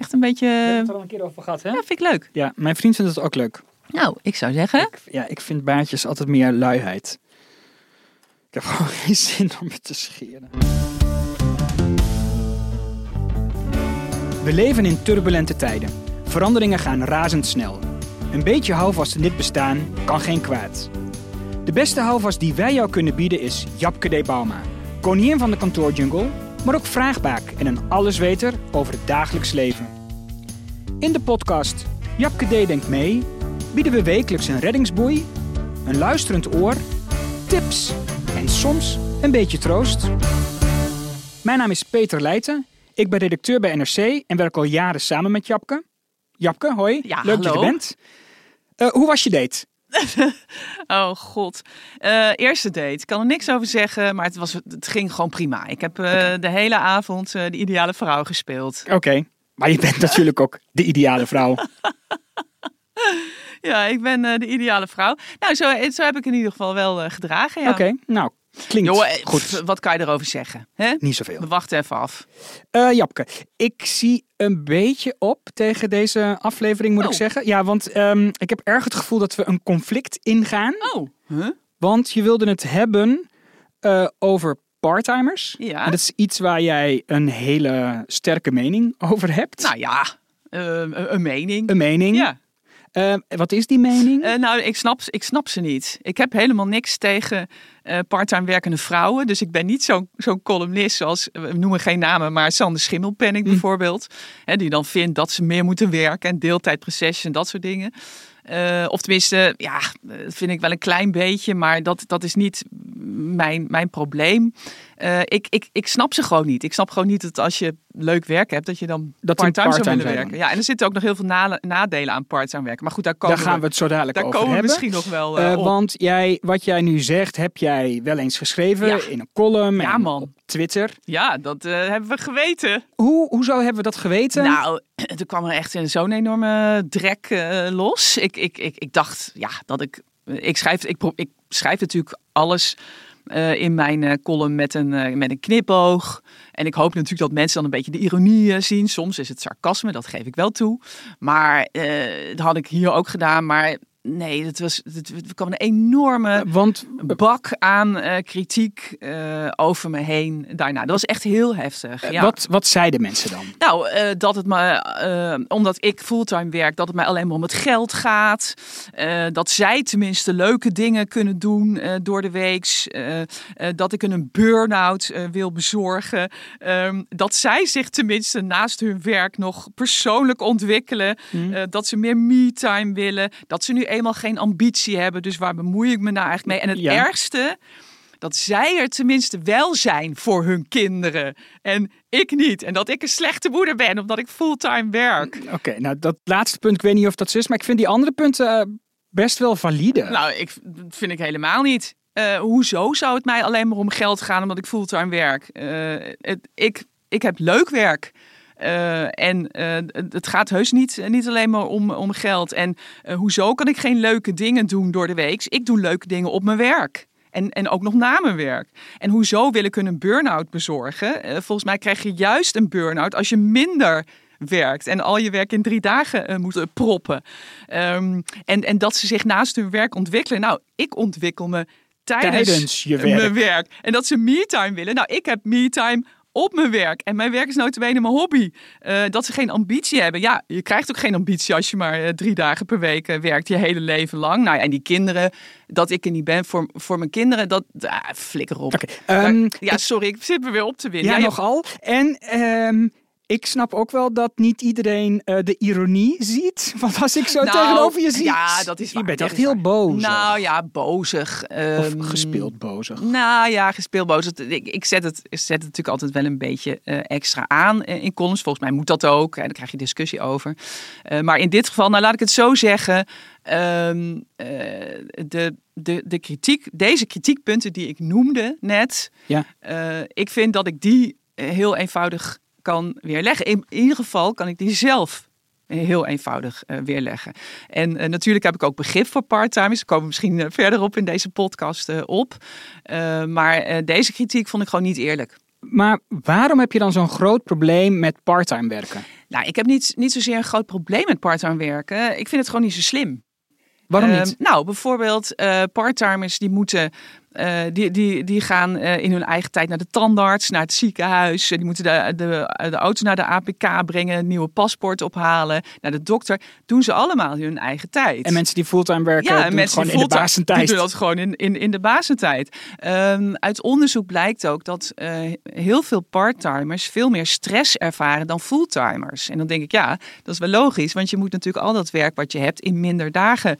Echt een beetje... We hebben het er al een keer over gehad, hè? Ja, vind ik leuk. Ja, mijn vriend vindt het ook leuk. Nou, ik zou zeggen... Ik, ja, ik vind baardjes altijd meer luiheid. Ik heb gewoon geen zin om het te scheren. We leven in turbulente tijden. Veranderingen gaan razendsnel. Een beetje houvast in dit bestaan kan geen kwaad. De beste houvast die wij jou kunnen bieden is Japke de Bauma. Koningin van de kantoorjungle, maar ook vraagbaak en een allesweter over het dagelijks leven. In de podcast Japke D denkt mee bieden we wekelijks een reddingsboei, een luisterend oor, tips en soms een beetje troost. Mijn naam is Peter Leijten. Ik ben redacteur bij NRC en werk al jaren samen met Japke. Japke, hoi. Ja, Leuk dat je hallo. bent. Eh, hoe was je date? Oh god. Eh, eerste date. Ik kan er niks over zeggen, maar het, was, het ging gewoon prima. Ik heb eh, de hele avond eh, de ideale vrouw gespeeld. Oké, maar je bent natuurlijk ook de ideale vrouw. Ja, ik ben de ideale vrouw. Nou, zo, zo heb ik in ieder geval wel gedragen. Ja. Oké, nou, klinkt Jongen, eh, goed. wat kan je erover zeggen? Hè? Niet zoveel. We wachten even af. Eh Japke, ik zie een beetje op tegen deze aflevering, moet Oh. ik zeggen. Ja, want ehm, ik heb erg het gevoel dat we een conflict ingaan. Oh, huh? Want je wilde het hebben eh, over parttimers. Ja. En dat is iets waar jij een hele sterke mening over hebt. Nou ja, een, een mening. een mening. Ja. Eh, wat is die mening? Eh, nou, ik snap, ik snap ze niet. Ik heb helemaal niks tegen eh parttime werkende vrouwen. Dus ik ben niet zo'n zo'n columnist zoals, we noemen geen namen, maar Sander Schimmelpenning bijvoorbeeld. Hè, die dan vindt dat ze meer moeten werken en deeltijdprocesjes en dat soort dingen. Eh, of tenminste, ja, dat vind ik wel een klein beetje, maar dat, dat is niet mijn, mijn probleem. Eh, ik, ik, ik snap ze gewoon niet. Ik snap gewoon niet dat als je leuk werk hebt, dat je dan part-time zou part-time willen werken. Ja, en er zitten ook nog heel veel na- nadelen aan part-time werken. Maar goed, daar komen Daar gaan we het zo dadelijk daar over komen hebben. misschien nog wel op. want jij, wat jij nu zegt, heb jij wel eens geschreven Ja. in een column Ja, en man. op Twitter. Ja, dat hebben we geweten. Hoe, hoezo hebben we dat geweten? Nou, er kwam er echt zo'n enorme drek los. Ik, ik, ik, ik dacht, ja, dat ik... Ik schrijf, ik, ik schrijf natuurlijk alles eh, in mijn eh, column met een, eh, met een knipoog. En ik hoop natuurlijk dat mensen dan een beetje de ironie zien. Soms is het sarcasme, dat geef ik wel toe. Maar dat had ik hier ook gedaan. Maar nee, het was, het, kwam een enorme Want bak aan eh, kritiek eh, over me heen daarna. Dat was echt heel heftig. Ja. wat, wat zeiden mensen dan? Nou, eh, dat het me, eh, omdat ik fulltime werk, dat het mij alleen maar om het geld gaat. Eh, dat zij tenminste leuke dingen kunnen doen eh, door de week. Eh, eh, dat ik een burn-out eh, wil bezorgen. Ehm, dat zij zich tenminste naast hun werk nog persoonlijk ontwikkelen. Eh, dat ze meer me-time willen. Dat ze nu eenmaal geen ambitie hebben. Dus waar bemoei ik me nou eigenlijk mee? En het Ja. ergste dat zij er tenminste wel zijn voor hun kinderen. En ik niet. En dat ik een slechte moeder ben omdat ik fulltime werk. Oké, nou dat laatste punt, ik weet niet of dat zo is, maar ik vind die andere punten eh, best wel valide. Nou, ik, dat vind ik helemaal niet. Eh, hoezo zou het mij alleen maar om geld gaan omdat ik fulltime werk? Eh, het, ik, ik heb leuk werk. Eh, en eh, het gaat heus niet, niet alleen maar om, om geld. En eh, hoezo kan ik geen leuke dingen doen door de week? Ik doe leuke dingen op mijn werk. En, en ook nog na mijn werk. En hoezo wil ik hun een burn-out bezorgen? Eh, volgens mij krijg je juist een burn-out als je minder werkt en al je werk in drie dagen eh, moet eh, proppen. Ehm, en, en dat ze zich naast hun werk ontwikkelen. Nou, ik ontwikkel me tijdens, Tijdens je eh, werk. mijn werk. En dat ze me-time willen. Nou, ik heb me-time op mijn werk. En mijn werk is notabene mijn hobby. Uh, dat ze geen ambitie hebben. Ja, je krijgt ook geen ambitie als je maar uh, drie dagen per week uh, werkt. Je hele leven lang. Nou ja, en die kinderen, dat ik er niet ben voor, voor mijn kinderen, dat ah, flikker op. Okay, um, ja, sorry, ik zit me weer op te winnen. Ja, ja nogal. En um, ik snap ook wel dat niet iedereen uh, de ironie ziet. Want als ik zo nou, tegenover je zie, ja, dat is je waar, bent dat echt heel boos. Nou ja, bozig. Um, of gespeeld bozig. Nou ja, gespeeld bozig. Ik, ik zet, het, ik zet het natuurlijk altijd wel een beetje uh, extra aan in columns. Volgens mij moet dat ook. En daar krijg je discussie over. Uh, maar in dit geval, nou laat ik het zo zeggen. Um, de, de, de kritiek, deze kritiekpunten die ik noemde net. Ja. ik vind dat ik die heel eenvoudig kan weerleggen. In ieder geval kan ik die zelf heel eenvoudig uh, weerleggen. En uh, natuurlijk heb ik ook begrip voor parttimers. Daar komen we misschien uh, verderop in deze podcast op. maar deze kritiek vond ik gewoon niet eerlijk. Maar waarom heb je dan zo'n groot probleem met parttime werken? Nou, ik heb niet, niet zozeer een groot probleem met parttime werken. Ik vind het gewoon niet zo slim. Waarom niet? nou, bijvoorbeeld parttimers die moeten uh, die, die, die gaan uh, in hun eigen tijd naar de tandarts, naar het ziekenhuis. Die moeten de, de, de auto naar de APK brengen, een nieuwe paspoort ophalen, naar de dokter. Doen ze allemaal in hun eigen tijd. En mensen die fulltime werken, ja, doen mensen gewoon in de basentijd. Die doen dat gewoon in, in, in de basentijd. Um, uit onderzoek blijkt ook dat uh, heel veel parttimers veel meer stress ervaren dan fulltimers. En dan denk ik, ja, dat is wel logisch, want je moet natuurlijk al dat werk wat je hebt in minder dagen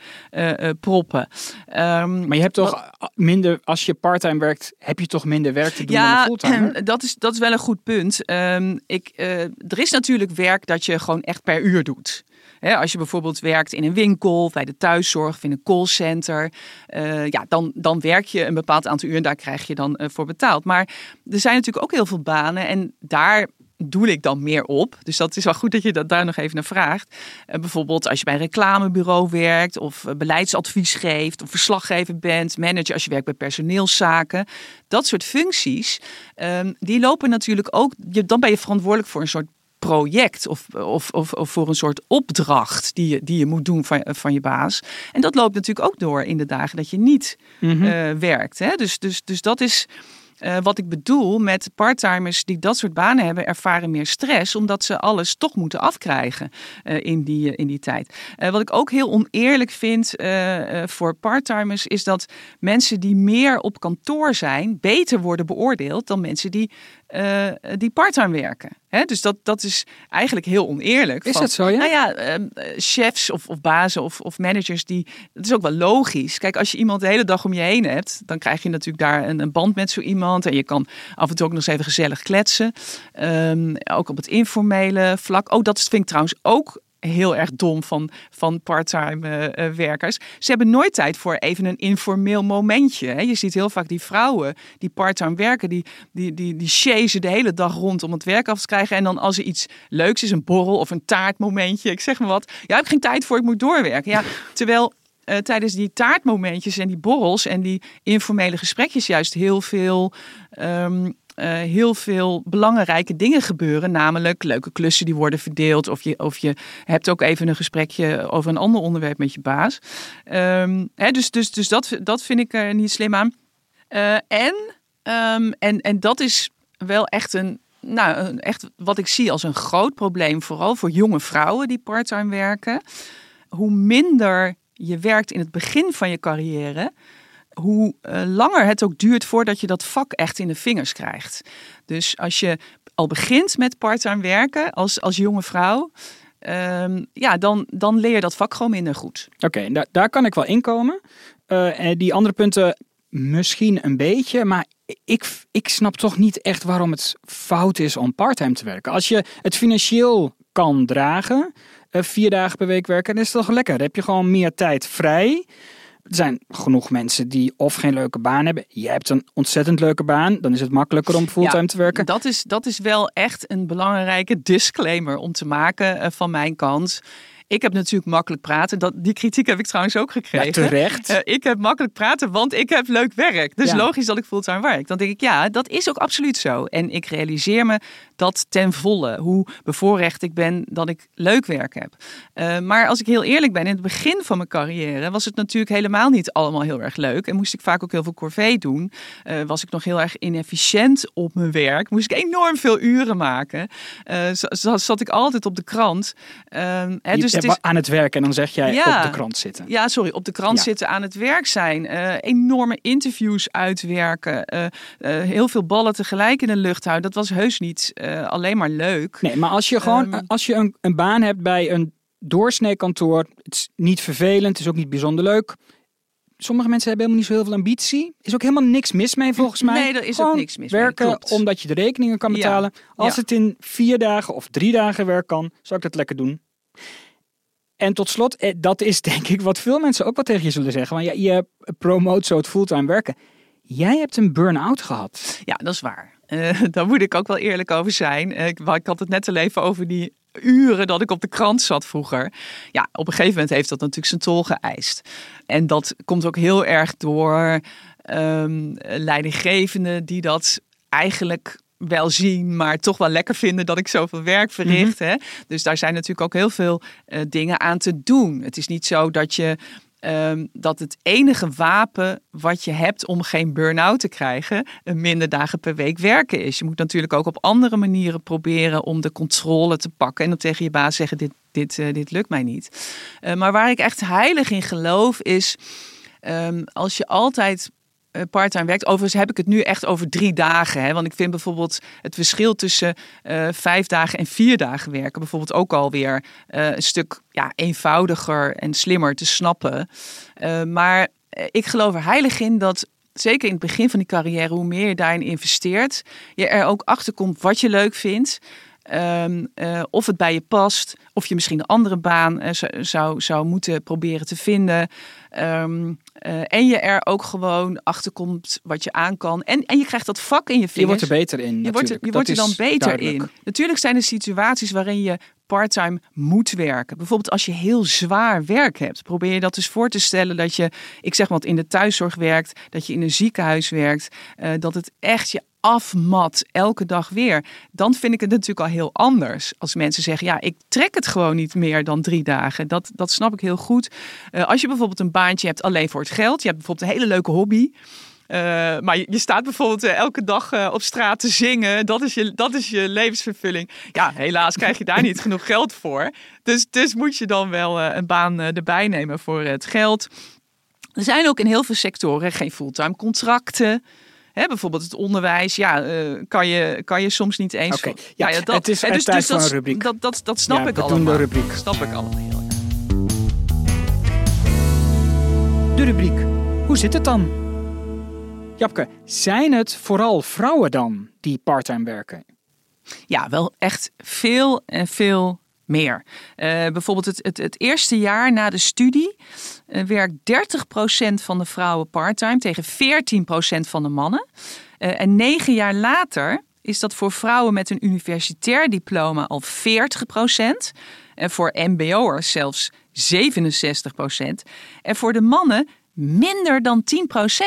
proppen. Um, maar je hebt toch minder als je parttime werkt, heb je toch minder werk te doen ja, dan fulltime? dat is, dat is wel een goed punt. Um, ik, uh, er is natuurlijk werk dat je gewoon echt per uur doet. He, als je bijvoorbeeld werkt in een winkel, bij de thuiszorg of in een callcenter, uh, ja, dan, dan werk je een bepaald aantal uur en daar krijg je dan uh, voor betaald. Maar er zijn natuurlijk ook heel veel banen en daar doe ik dan meer op. Dus dat is wel goed dat je dat daar nog even naar vraagt. Uh, bijvoorbeeld als je bij een reclamebureau werkt of uh, beleidsadvies geeft of verslaggever bent, manager als je werkt bij personeelszaken. Dat soort functies, um, die lopen natuurlijk ook, je, dan ben je verantwoordelijk voor een soort project of, of, of, of, voor een soort opdracht die je, die je moet doen van, van je baas. En dat loopt natuurlijk ook door in de dagen dat je niet mm -hmm. uh, werkt. Hè? Dus, dus, dus dat is... Uh, wat ik bedoel met parttimers die dat soort banen hebben, ervaren meer stress, omdat ze alles toch moeten afkrijgen uh, in, die, uh, in die tijd. wat ik ook heel oneerlijk vind voor parttimers, is dat mensen die meer op kantoor zijn, beter worden beoordeeld dan mensen die, die parttime werken. He, dus dat, dat is eigenlijk heel oneerlijk. Is van, dat zo, ja? Nou ja, uh, chefs of, of bazen of, of managers, die, dat is ook wel logisch. Kijk, als je iemand de hele dag om je heen hebt, dan krijg je natuurlijk daar een, een band met zo iemand. En je kan af en toe ook nog eens even gezellig kletsen. Um, ook op het informele vlak. Oh, dat vind ik trouwens ook heel erg dom van, van parttime uh, werkers. Ze hebben nooit tijd voor even een informeel momentje. Hè. Je ziet heel vaak die vrouwen die parttime werken, die, die, die, die chasen de hele dag rond om het werk af te krijgen. En dan als er iets leuks is, een borrel of een taartmomentje, ik zeg maar wat. Ja, ik heb geen tijd voor, ik moet doorwerken. Ja, terwijl uh, tijdens die taartmomentjes en die borrels en die informele gesprekjes juist heel veel. Uh, heel veel belangrijke dingen gebeuren. Namelijk leuke klussen die worden verdeeld. Of je, of je hebt ook even een gesprekje over een ander onderwerp met je baas. Um, hè, dus dus, dus dat, dat vind ik niet slim aan. Uh, en, um, en, en dat is wel echt een. Nou, echt wat ik zie als een groot probleem, vooral voor jonge vrouwen die parttime werken. Hoe minder je werkt in het begin van je carrière, hoe uh, langer het ook duurt voordat je dat vak echt in de vingers krijgt. Dus als je al begint met parttime werken als, als jonge vrouw, um, ja, dan, dan leer je dat vak gewoon minder goed. Oké, daar, daar kan ik wel inkomen. Uh, en die andere punten misschien een beetje, maar ik, ik snap toch niet echt waarom het fout is om parttime te werken. Als je het financieel kan dragen, uh, vier dagen per week werken, is het toch lekker. Dan heb je gewoon meer tijd vrij. Er zijn genoeg mensen die of geen leuke baan hebben. Jij hebt een ontzettend leuke baan. Dan is het makkelijker om fulltime ja, te werken. Dat is, dat is wel echt een belangrijke disclaimer om te maken uh, van mijn kant. Ik heb natuurlijk makkelijk praten. Dat, die kritiek heb ik trouwens ook gekregen. Ja, terecht. Uh, ik heb makkelijk praten, want ik heb leuk werk. Dus Ja. logisch dat ik fulltime werk. Dan denk ik, ja, dat is ook absoluut zo. En ik realiseer me dat ten volle. Hoe bevoorrecht ik ben dat ik leuk werk heb. Uh, maar als ik heel eerlijk ben, in het begin van mijn carrière was het natuurlijk helemaal niet allemaal heel erg leuk. En moest ik vaak ook heel veel corvée doen. Uh, was ik nog heel erg inefficiënt op mijn werk. Moest ik enorm veel uren maken. Uh, zat ik altijd op de krant. Ehm, hè, dus het is... Aan het werk en dan zeg jij ja, op de krant zitten. Ja, sorry, op de krant ja. zitten, aan het werk zijn. enorme interviews uitwerken. heel veel ballen tegelijk in de lucht houden. Dat was heus niet alleen maar leuk. Nee, maar als je gewoon, um, als je een, een baan hebt bij een doorsnee kantoor, het is niet vervelend, het is ook niet bijzonder leuk. Sommige mensen hebben helemaal niet zo heel veel ambitie. Is ook helemaal niks mis mee volgens mij. Nee, er is ook niks mis werken mee. Werken omdat je de rekeningen kan betalen. Als het in vier dagen of drie dagen werk kan, zou ik dat lekker doen. En tot slot, eh, dat is denk ik wat veel mensen ook wel tegen je zullen zeggen. Want ja, je promoot zo het fulltime werken. Jij hebt een burn-out gehad. Ja, dat is waar. Uh, daar moet ik ook wel eerlijk over zijn. Uh, ik, ik had het net al even over die uren dat ik op de krant zat vroeger. Ja, op een gegeven moment heeft dat natuurlijk zijn tol geëist. En dat komt ook heel erg door um, leidinggevenden die dat eigenlijk wel zien, maar toch wel lekker vinden dat ik zoveel werk verricht. Mhm. hè? Dus daar zijn natuurlijk ook heel veel uh, dingen aan te doen. Het is niet zo dat je um, dat het enige wapen wat je hebt om geen burn-out te krijgen, een minder dagen per week werken is. Je moet natuurlijk ook op andere manieren proberen om de controle te pakken en dan tegen je baas zeggen: dit, dit, uh, dit lukt mij niet. Uh, maar waar ik echt heilig in geloof is. Um, als je altijd parttime werkt. Overigens heb ik het nu echt over drie dagen. Hè? Want ik vind bijvoorbeeld het verschil tussen uh, vijf dagen en vier dagen werken bijvoorbeeld ook alweer uh, een stuk ja, eenvoudiger en slimmer te snappen. maar ik geloof er heilig in dat zeker in het begin van die carrière, hoe meer je daarin investeert, je er ook achter komt wat je leuk vindt. Um, uh, of het bij je past, of je misschien een andere baan uh, zou, zou moeten proberen te vinden. Um, uh, en je er ook gewoon achter komt wat je aan kan. En, en je krijgt dat vak in je vingers. Je wordt er beter in. Je wordt er, je wordt er dan beter duidelijk. in. Natuurlijk zijn er situaties waarin je parttime moet werken. Bijvoorbeeld als je heel zwaar werk hebt. Probeer je dat eens voor te stellen dat je, ik zeg wat, in de thuiszorg werkt, dat je in een ziekenhuis werkt, uh, dat het echt je afmat elke dag weer. Dan vind ik het natuurlijk al heel anders. Als mensen zeggen, ja, ik trek het gewoon niet meer dan drie dagen. Dat, dat snap ik heel goed. Uh, als je bijvoorbeeld een baantje hebt alleen voor het geld. Je hebt bijvoorbeeld een hele leuke hobby. Uh, maar je, staat bijvoorbeeld uh, elke dag op straat te zingen. Dat is, je, dat is je levensvervulling. Ja, helaas krijg je daar niet genoeg geld voor. Dus, dus moet je dan wel een baan erbij nemen voor het geld. Er zijn ook in heel veel sectoren geen fulltime contracten. Hè, bijvoorbeeld het onderwijs, ja, uh, kan, je, kan je soms niet eens. Okay, ja, ja, dat, het is dus, dus dat, een rubriek. Dat, dat, dat snap ja, ik allemaal. de rubriek. Snap ik allemaal heel erg. De rubriek. Hoe zit het dan? Japke, zijn het vooral vrouwen dan die parttime werken? Ja, wel echt veel en veel meer. Uh, bijvoorbeeld het, het, het, eerste jaar na de studie uh, werkt 30% van de vrouwen parttime tegen 14% van de mannen. Uh, en negen jaar later is dat voor vrouwen met een universitair diploma al 40%. En voor mbo'ers zelfs 67%. En voor de mannen minder dan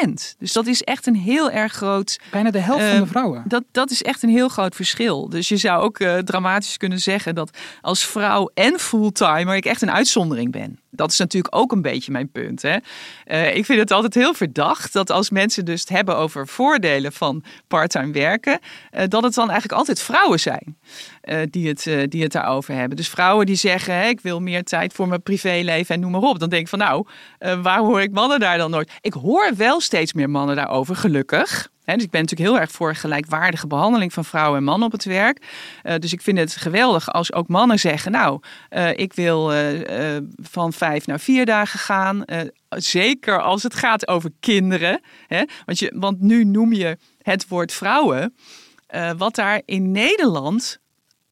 10%. Dus dat is echt een heel erg groot. Bijna de helft uh, van de vrouwen. Dat, dat is echt een heel groot verschil. Dus je zou ook uh, dramatisch kunnen zeggen dat als vrouw en fulltimer ik echt een uitzondering ben. Dat is natuurlijk ook een beetje mijn punt. Hè? Uh, ik vind het altijd heel verdacht dat als mensen dus het hebben over voordelen van parttime werken, dat het dan eigenlijk altijd vrouwen zijn die, het, die het daarover hebben. Dus vrouwen die zeggen: ik wil meer tijd voor mijn privéleven en noem maar op. Dan denk ik van nou, waarom hoor ik mannen daar dan nooit? Ik hoor wel steeds meer mannen daarover, gelukkig. Dus ik ben natuurlijk heel erg voor gelijkwaardige behandeling van vrouwen en mannen op het werk. Uh, dus ik vind het geweldig als ook mannen zeggen: Nou, uh, ik wil uh, van vijf naar vier dagen gaan. zeker als het gaat over kinderen. Want, je, want nu noem je het woord vrouwen. wat daar in Nederland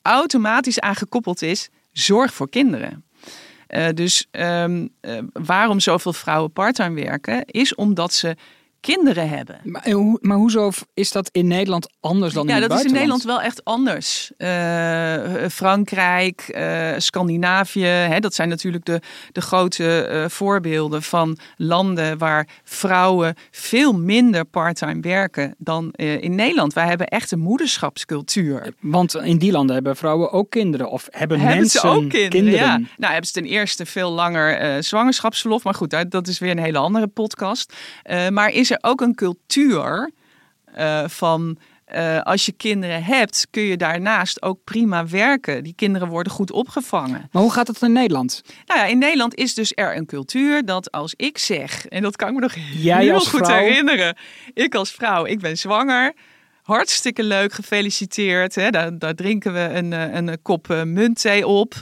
automatisch aan gekoppeld is: zorg voor kinderen. Dus uh, waarom zoveel vrouwen parttime werken, is omdat ze kinderen hebben. Maar, hoe, maar hoezo is dat in Nederland anders dan ja, in het dat is in? Nederland wel echt anders. Eh, Frankrijk, eh, Scandinavië, hè, dat zijn natuurlijk de, de grote eh, voorbeelden van landen waar vrouwen veel minder parttime werken dan eh, in Nederland. Wij hebben echt een moederschapscultuur. Want in die landen hebben vrouwen ook kinderen. Of hebben, Hebben mensen ze ook kinderen? Ja. Nou, hebben ze ten eerste veel langer eh, zwangerschapsverlof. Maar goed, dat- dat is weer een hele andere podcast. Eh, maar is er ook een cultuur eh, van... eh, als je kinderen hebt, kun je daarnaast ook prima werken. Die kinderen worden goed opgevangen. Maar hoe gaat het in Nederland? Nou ja, in Nederland is dus er een cultuur dat als ik zeg, en dat kan ik me nog Jij heel goed vrouw? herinneren. Ik als vrouw, ik ben zwanger. Hartstikke leuk, gefeliciteerd. Hè? Daar, daar drinken we een, eh, een kop eh, muntthee op.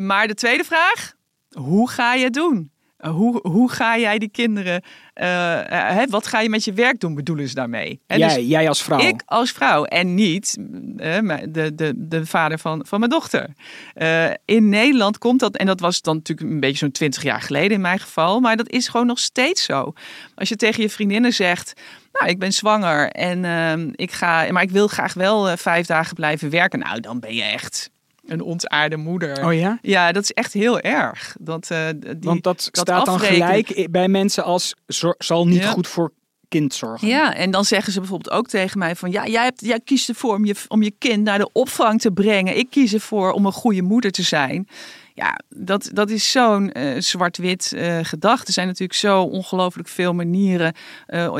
Maar de tweede vraag, hoe ga je het doen? Hoe, hoe ga jij die kinderen, hè, wat ga je met je werk doen, bedoelen ze daarmee? Hè, dus jij, jij als vrouw. ik als vrouw en niet eh, de, de, de vader van, van mijn dochter. Eh, in Nederland komt dat, en dat was dan natuurlijk een beetje zo'n twintig jaar geleden in mijn geval, maar dat is gewoon nog steeds zo. Als je tegen je vriendinnen zegt, nou ik ben zwanger en ehm, ik ga, maar ik wil graag wel eh, vijf dagen blijven werken, nou dan ben je echt een ontaarde moeder. Oh ja? Ja, dat is echt heel erg. Dat, eh, die, Want dat, dat staat dan gelijk bij mensen als zal niet Ja. goed voor kind zorgen. Ja, en dan zeggen ze bijvoorbeeld ook tegen mij van ja, jij, hebt, jij kiest ervoor om je, om je kind naar de opvang te brengen. Ik kies ervoor om een goede moeder te zijn. Ja, dat, dat is zo'n eh, zwart-wit eh, gedachte. Er zijn natuurlijk zo ongelooflijk veel manieren.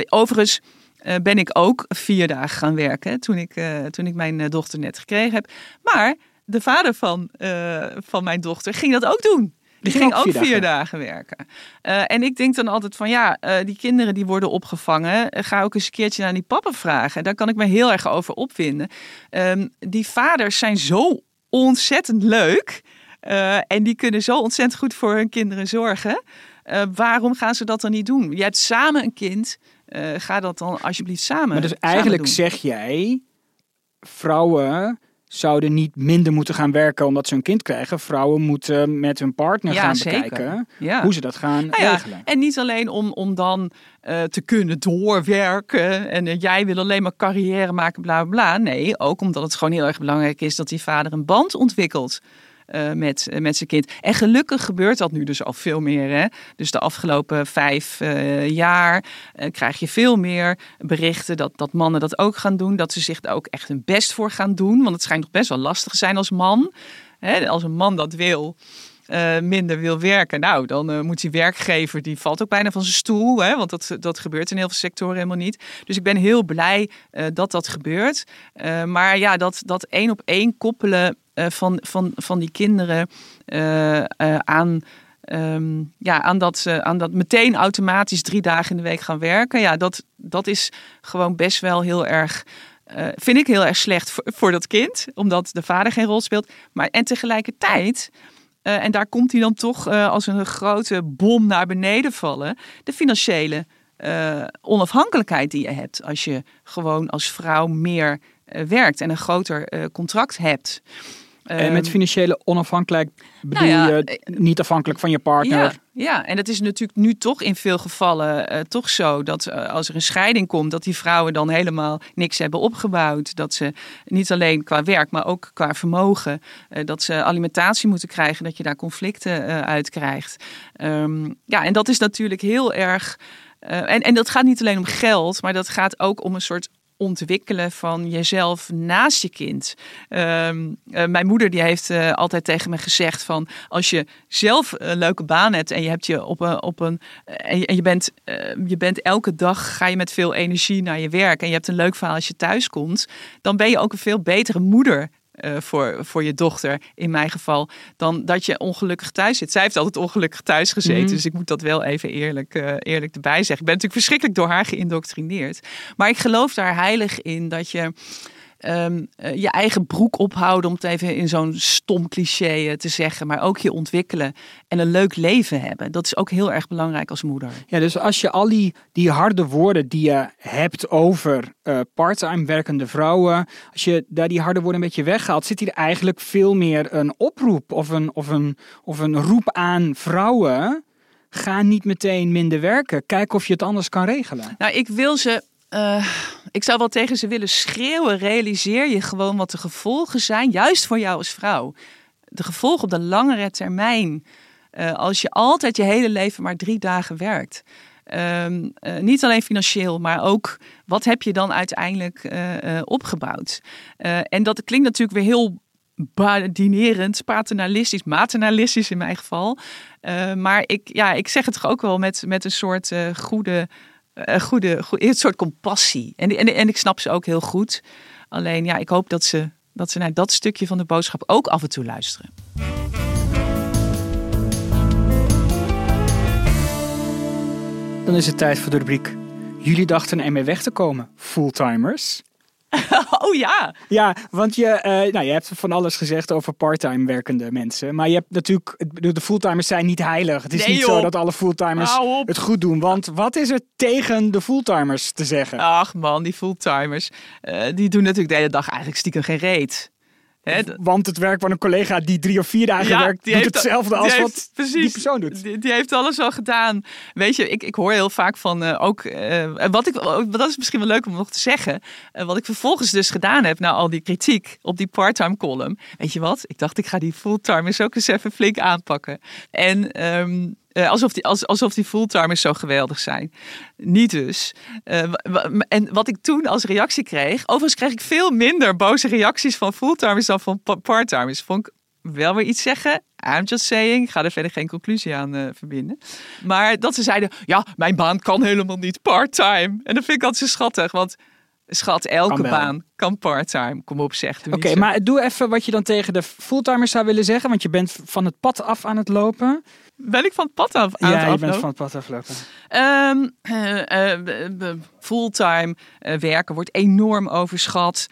Overigens ben ik ook vier dagen gaan werken toen ik, toen ik mijn dochter net gekregen heb. Maar de vader van, eh, van mijn dochter ging dat ook doen. Die ging ging ook ook vier dagen. dagen werken. Eh, en ik denk dan altijd van ja, eh, die kinderen die worden opgevangen, ga ook eens een keertje naar die papa vragen. Daar kan ik me heel erg over opwinden. Ehm, die vaders zijn zo ontzettend leuk. en die kunnen zo ontzettend goed voor hun kinderen zorgen. Waarom gaan ze dat dan niet doen? Je hebt samen een kind. ga dat dan alsjeblieft samen. Maar dus eigenlijk zeg jij, vrouwen zouden niet minder moeten gaan werken omdat ze een kind krijgen. Vrouwen moeten met hun partner Ja, gaan zeker. bekijken Ja. hoe ze dat gaan Nou ja, regelen. en niet alleen om, om dan eh, te kunnen doorwerken en jij wil alleen maar carrière maken, bla bla bla. Nee, ook omdat het gewoon heel erg belangrijk is dat die vader een band ontwikkelt. Eh, met, eh, met zijn kind. En gelukkig gebeurt dat nu dus al veel meer. Hè? Dus de afgelopen vijf eh, jaar krijg je veel meer berichten dat, dat mannen dat ook gaan doen. Dat ze zich er ook echt hun best voor gaan doen. Want het schijnt nog best wel lastig te zijn als man. Hè? Als een man dat wil, minder wil werken, nou, dan moet die werkgever, die valt ook bijna van zijn stoel. Hè, want dat, dat gebeurt in heel veel sectoren helemaal niet. Dus ik ben heel blij dat dat gebeurt. Maar ja, dat, dat één op één koppelen van, van, van die kinderen eh, eh, aan... ehm, ja, aan dat, ze aan dat meteen automatisch drie dagen in de week gaan werken. Ja, dat, dat is gewoon best wel heel erg eh, vind ik heel erg slecht voor, dat kind, omdat de vader geen rol speelt. Maar en tegelijkertijd, eh, en daar komt hij dan toch eh, als een grote bom naar beneden vallen, de financiële eh, onafhankelijkheid die je hebt als je gewoon als vrouw meer eh, werkt en een groter eh, contract hebt. en met Ehm, financiële onafhankelijk bedoel ja, je eh, niet afhankelijk van je partner. ja, ja, en dat is natuurlijk nu toch in veel gevallen eh, toch zo dat eh, als er een scheiding komt, dat die vrouwen dan helemaal niks hebben opgebouwd. Dat ze niet alleen qua werk, maar ook qua vermogen, eh, dat ze alimentatie moeten krijgen, dat je daar conflicten eh, uit krijgt. Ehm, ja, en dat is natuurlijk heel erg. eh, en, en dat gaat niet alleen om geld, maar dat gaat ook om een soort ontwikkelen van jezelf naast je kind. Ehm, eh, mijn moeder die heeft eh, altijd tegen me gezegd van als je zelf een leuke baan hebt en je hebt je op een, op een eh, en, je, en je bent je bent elke dag ga je met veel energie naar je werk en je hebt een leuk verhaal als je thuis komt, dan ben je ook een veel betere moeder eh, voor, voor je dochter, in mijn geval, dan dat je ongelukkig thuis zit. Zij heeft altijd ongelukkig thuis gezeten, Mhm. dus ik moet dat wel even eerlijk, eh, eerlijk erbij zeggen. Ik ben natuurlijk verschrikkelijk door haar geïndoctrineerd. Maar ik geloof daar heilig in dat je ehm, eh, je eigen broek ophouden, om het even in zo'n stom cliché eh, te zeggen, maar ook je ontwikkelen en een leuk leven hebben. Dat is ook heel erg belangrijk als moeder. Ja, dus als je al die, die harde woorden die je hebt over eh parttime werkende vrouwen, als je daar die harde woorden een beetje weghaalt, zit hier eigenlijk veel meer een oproep of een, of een, of een roep aan vrouwen. ga niet meteen minder werken. Kijk of je het anders kan regelen. Nou, ik wil ze. Uh, ik zou wel tegen ze willen schreeuwen. Realiseer je gewoon wat de gevolgen zijn, juist voor jou als vrouw. De gevolgen op de langere termijn. Uh, als je altijd je hele leven maar drie dagen werkt. Um, uh, niet alleen financieel, maar ook wat heb je dan uiteindelijk opgebouwd? en dat klinkt natuurlijk weer heel badinerend, paternalistisch, maternalistisch in mijn geval. Maar ik, ja, ik zeg het ook wel met, met een soort goede, goede, goede, een soort compassie. En, en, en ik snap ze ook heel goed. Alleen ja, ik hoop dat ze, dat ze naar dat stukje van de boodschap ook af en toe luisteren. Dan is het tijd voor de rubriek. Jullie dachten ermee weg te komen, fulltimers. oh ja. Ja, want je, uh, nou, je hebt van alles gezegd over parttime werkende mensen. Maar je hebt natuurlijk, de fulltimers zijn niet heilig. Het is niet zo dat alle fulltimers het goed doen. Want wat is er tegen de fulltimers te zeggen? Ach man, die fulltimers, uh, die doen natuurlijk de hele dag eigenlijk stiekem geen reet. Want het werk van een collega die drie of vier dagen werkt, doet hetzelfde als wat die persoon doet. Die, die, heeft alles al gedaan. Weet je, ik, ik hoor heel vaak van uh, ook, uh, wat ik, dat is misschien wel leuk om nog te zeggen, uh, wat ik vervolgens dus gedaan heb na al die kritiek op die parttime column. Weet je wat? Ik dacht, ik ga die fulltime ook eens even flink aanpakken. En um, uh, alsof, die, als, alsof die fulltimers zo geweldig zijn. Niet dus. Uh, en wat ik toen als reactie kreeg. Overigens kreeg ik veel minder boze reacties van fulltimers dan van parttimers. Vond ik wel weer iets zeggen. I'm just saying. Ik ga er verder geen conclusie aan uh, verbinden. Maar dat ze zeiden: ja, mijn baan kan helemaal niet parttime. En dat vind ik altijd zo schattig. Want Schat, elke baan kan parttime. Kom op, zeg. Oké, maar doe even wat je dan tegen de fulltimers zou willen zeggen. Want je bent van het pad af aan het lopen. Ben ik van het pad af aan ja, het aflopen? je bent van het pad aflopen. Um, uh, uh, fulltime werken wordt enorm overschat.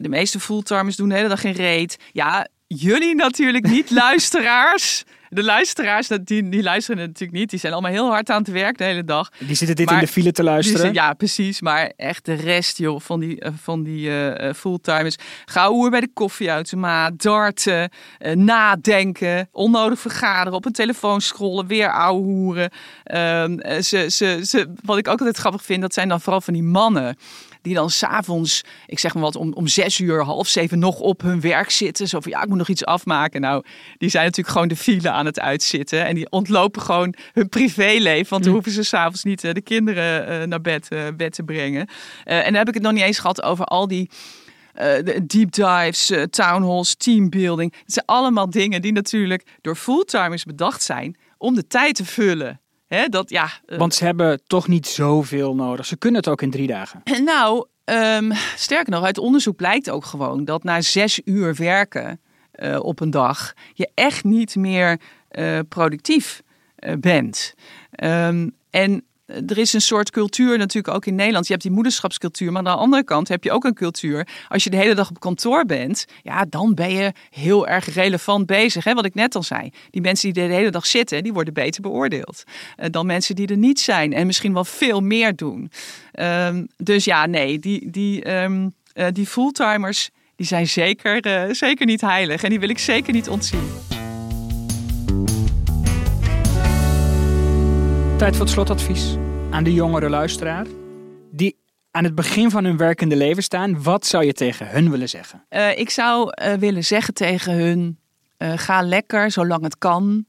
de meeste fulltimers doen de hele dag geen reet. Ja, jullie natuurlijk niet, luisteraars. De luisteraars, die, die luisteren natuurlijk niet. Die zijn allemaal heel hard aan het werk de hele dag. Die zitten dit in de file te luisteren. ja, precies. Maar echt de rest joh, van die, uh, van die uh, fulltimers. Ga oer bij de koffieautomaat, darten, uh, nadenken, onnodig vergaderen, op een telefoon scrollen, weer ouwe hoeren. Ehm, ze, ze, ze, wat ik ook altijd grappig vind, dat zijn dan vooral van die mannen die dan s'avonds, ik zeg maar wat, om, om zes uur, half zeven nog op hun werk zitten. Zo van ja, ik moet nog iets afmaken. Nou, die zijn natuurlijk gewoon de file aan het uitzitten. En die ontlopen gewoon hun privéleven. Want dan hoeven ze s'avonds niet uh, de kinderen uh, naar bed, uh, bed te brengen. en dan heb ik het nog niet eens gehad over al die. deep dives, town halls, teambuilding. Het zijn allemaal dingen die natuurlijk door fulltimers bedacht zijn om de tijd te vullen. Hè, dat, ja, uh, Want ze hebben toch niet zoveel nodig. Ze kunnen het ook in drie dagen. Nou, um, sterker nog, uit onderzoek blijkt ook gewoon dat na zes uur werken uh, op een dag je echt niet meer uh, productief bent. Um, en er is een soort cultuur natuurlijk ook in Nederland. Je hebt die moederschapscultuur, maar aan de andere kant heb je ook een cultuur. Als je de hele dag op kantoor bent, ja, dan ben je heel erg relevant bezig. Hè? Wat ik net al zei. Die mensen die de hele dag zitten, die worden beter beoordeeld uh, dan mensen die er niet zijn en misschien wel veel meer doen. Um, dus ja, nee, die, die, um, uh, die fulltimers, die zijn zeker, zeker niet heilig en die wil ik zeker niet ontzien. Tijd voor het slotadvies aan de jongere luisteraar. Die aan het begin van hun werkende leven staan. Wat zou je tegen hun willen zeggen? Uh, ik zou uh, willen zeggen tegen hun: uh, ga lekker, zolang het kan,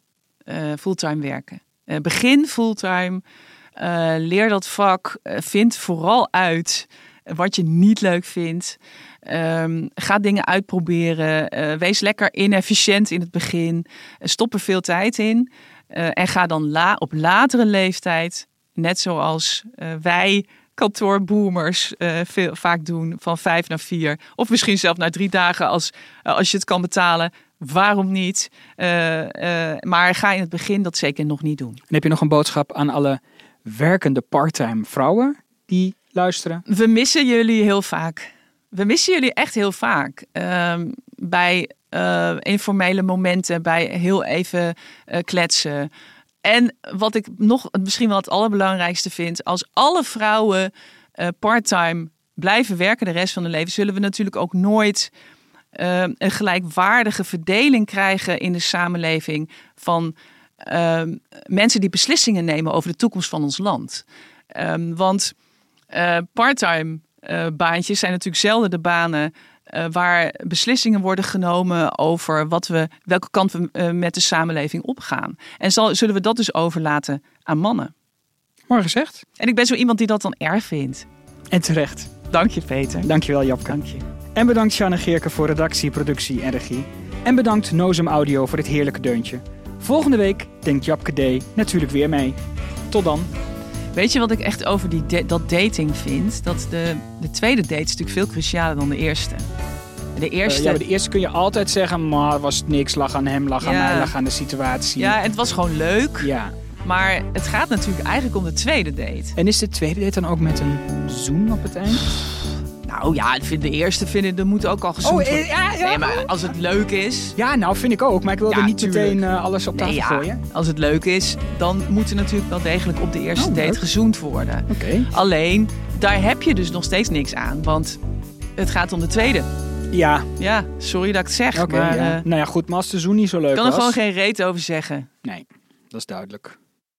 fulltime werken. begin fulltime. leer dat vak. vind vooral uit wat je niet leuk vindt. Um, ga dingen uitproberen. wees lekker inefficiënt in het begin. stop er veel tijd in. Uh, en ga dan la op latere leeftijd, net zoals uh, wij kantoorboomers uh, veel, vaak doen, van vijf naar vier. Of misschien zelfs naar drie dagen als, als je het kan betalen. Waarom niet? maar ga in het begin dat zeker nog niet doen. En heb je nog een boodschap aan alle werkende parttime vrouwen die luisteren? We missen jullie heel vaak. We missen jullie echt heel vaak. Ehm, bij uh, informele momenten, bij heel even uh, kletsen. En wat ik nog misschien wel het allerbelangrijkste vind, als alle vrouwen uh, parttime blijven werken de rest van hun leven, zullen we natuurlijk ook nooit een gelijkwaardige verdeling krijgen in de samenleving van ehm, mensen die beslissingen nemen over de toekomst van ons land. Ehm, want parttime baantjes zijn natuurlijk zelden de banen uh, waar beslissingen worden genomen over wat we, welke kant we met de samenleving opgaan. En zal, zullen we dat dus overlaten aan mannen? Mooi gezegd. En ik ben zo iemand die dat dan erg vindt. En terecht. Dank je, Peter. Dankjewel, Japke. Dank je. En bedankt Sjanne Geerke voor redactie, productie en regie. En bedankt Nozem Audio voor dit heerlijke deuntje. Volgende week denkt Japke D natuurlijk weer mee. Tot dan. Weet je wat ik echt over die dat dating vind? Dat de, de tweede date is natuurlijk veel crucialer dan de eerste. De eerste... Uh, ja, de eerste kun je altijd zeggen, maar was niks, lag aan hem, lag aan mij, lag aan de situatie. Ja, het was gewoon leuk. Ja. Maar het gaat natuurlijk eigenlijk om de tweede date. En is de tweede date dan ook met een zoen op het eind? Nou ja, de eerste vinden, er moet ook al gezoend oh, worden. Ja, ja, nee, maar als het leuk is... Ja, nou vind ik ook. Maar ik wil ja, er niet tuurlijk. meteen uh, alles op tafel nee, gooien. Als het leuk is, dan moet er natuurlijk wel degelijk op de eerste oh, date leuk. gezoend worden. Oké. Alleen, daar heb je dus nog steeds niks aan. Want het gaat om de tweede. Ja. Ja, sorry dat ik het zeg. Maar, ja. uh, nou ja, goed. Maar als de zoen niet zo leuk kan er was... gewoon geen reet over zeggen. Nee, dat is duidelijk.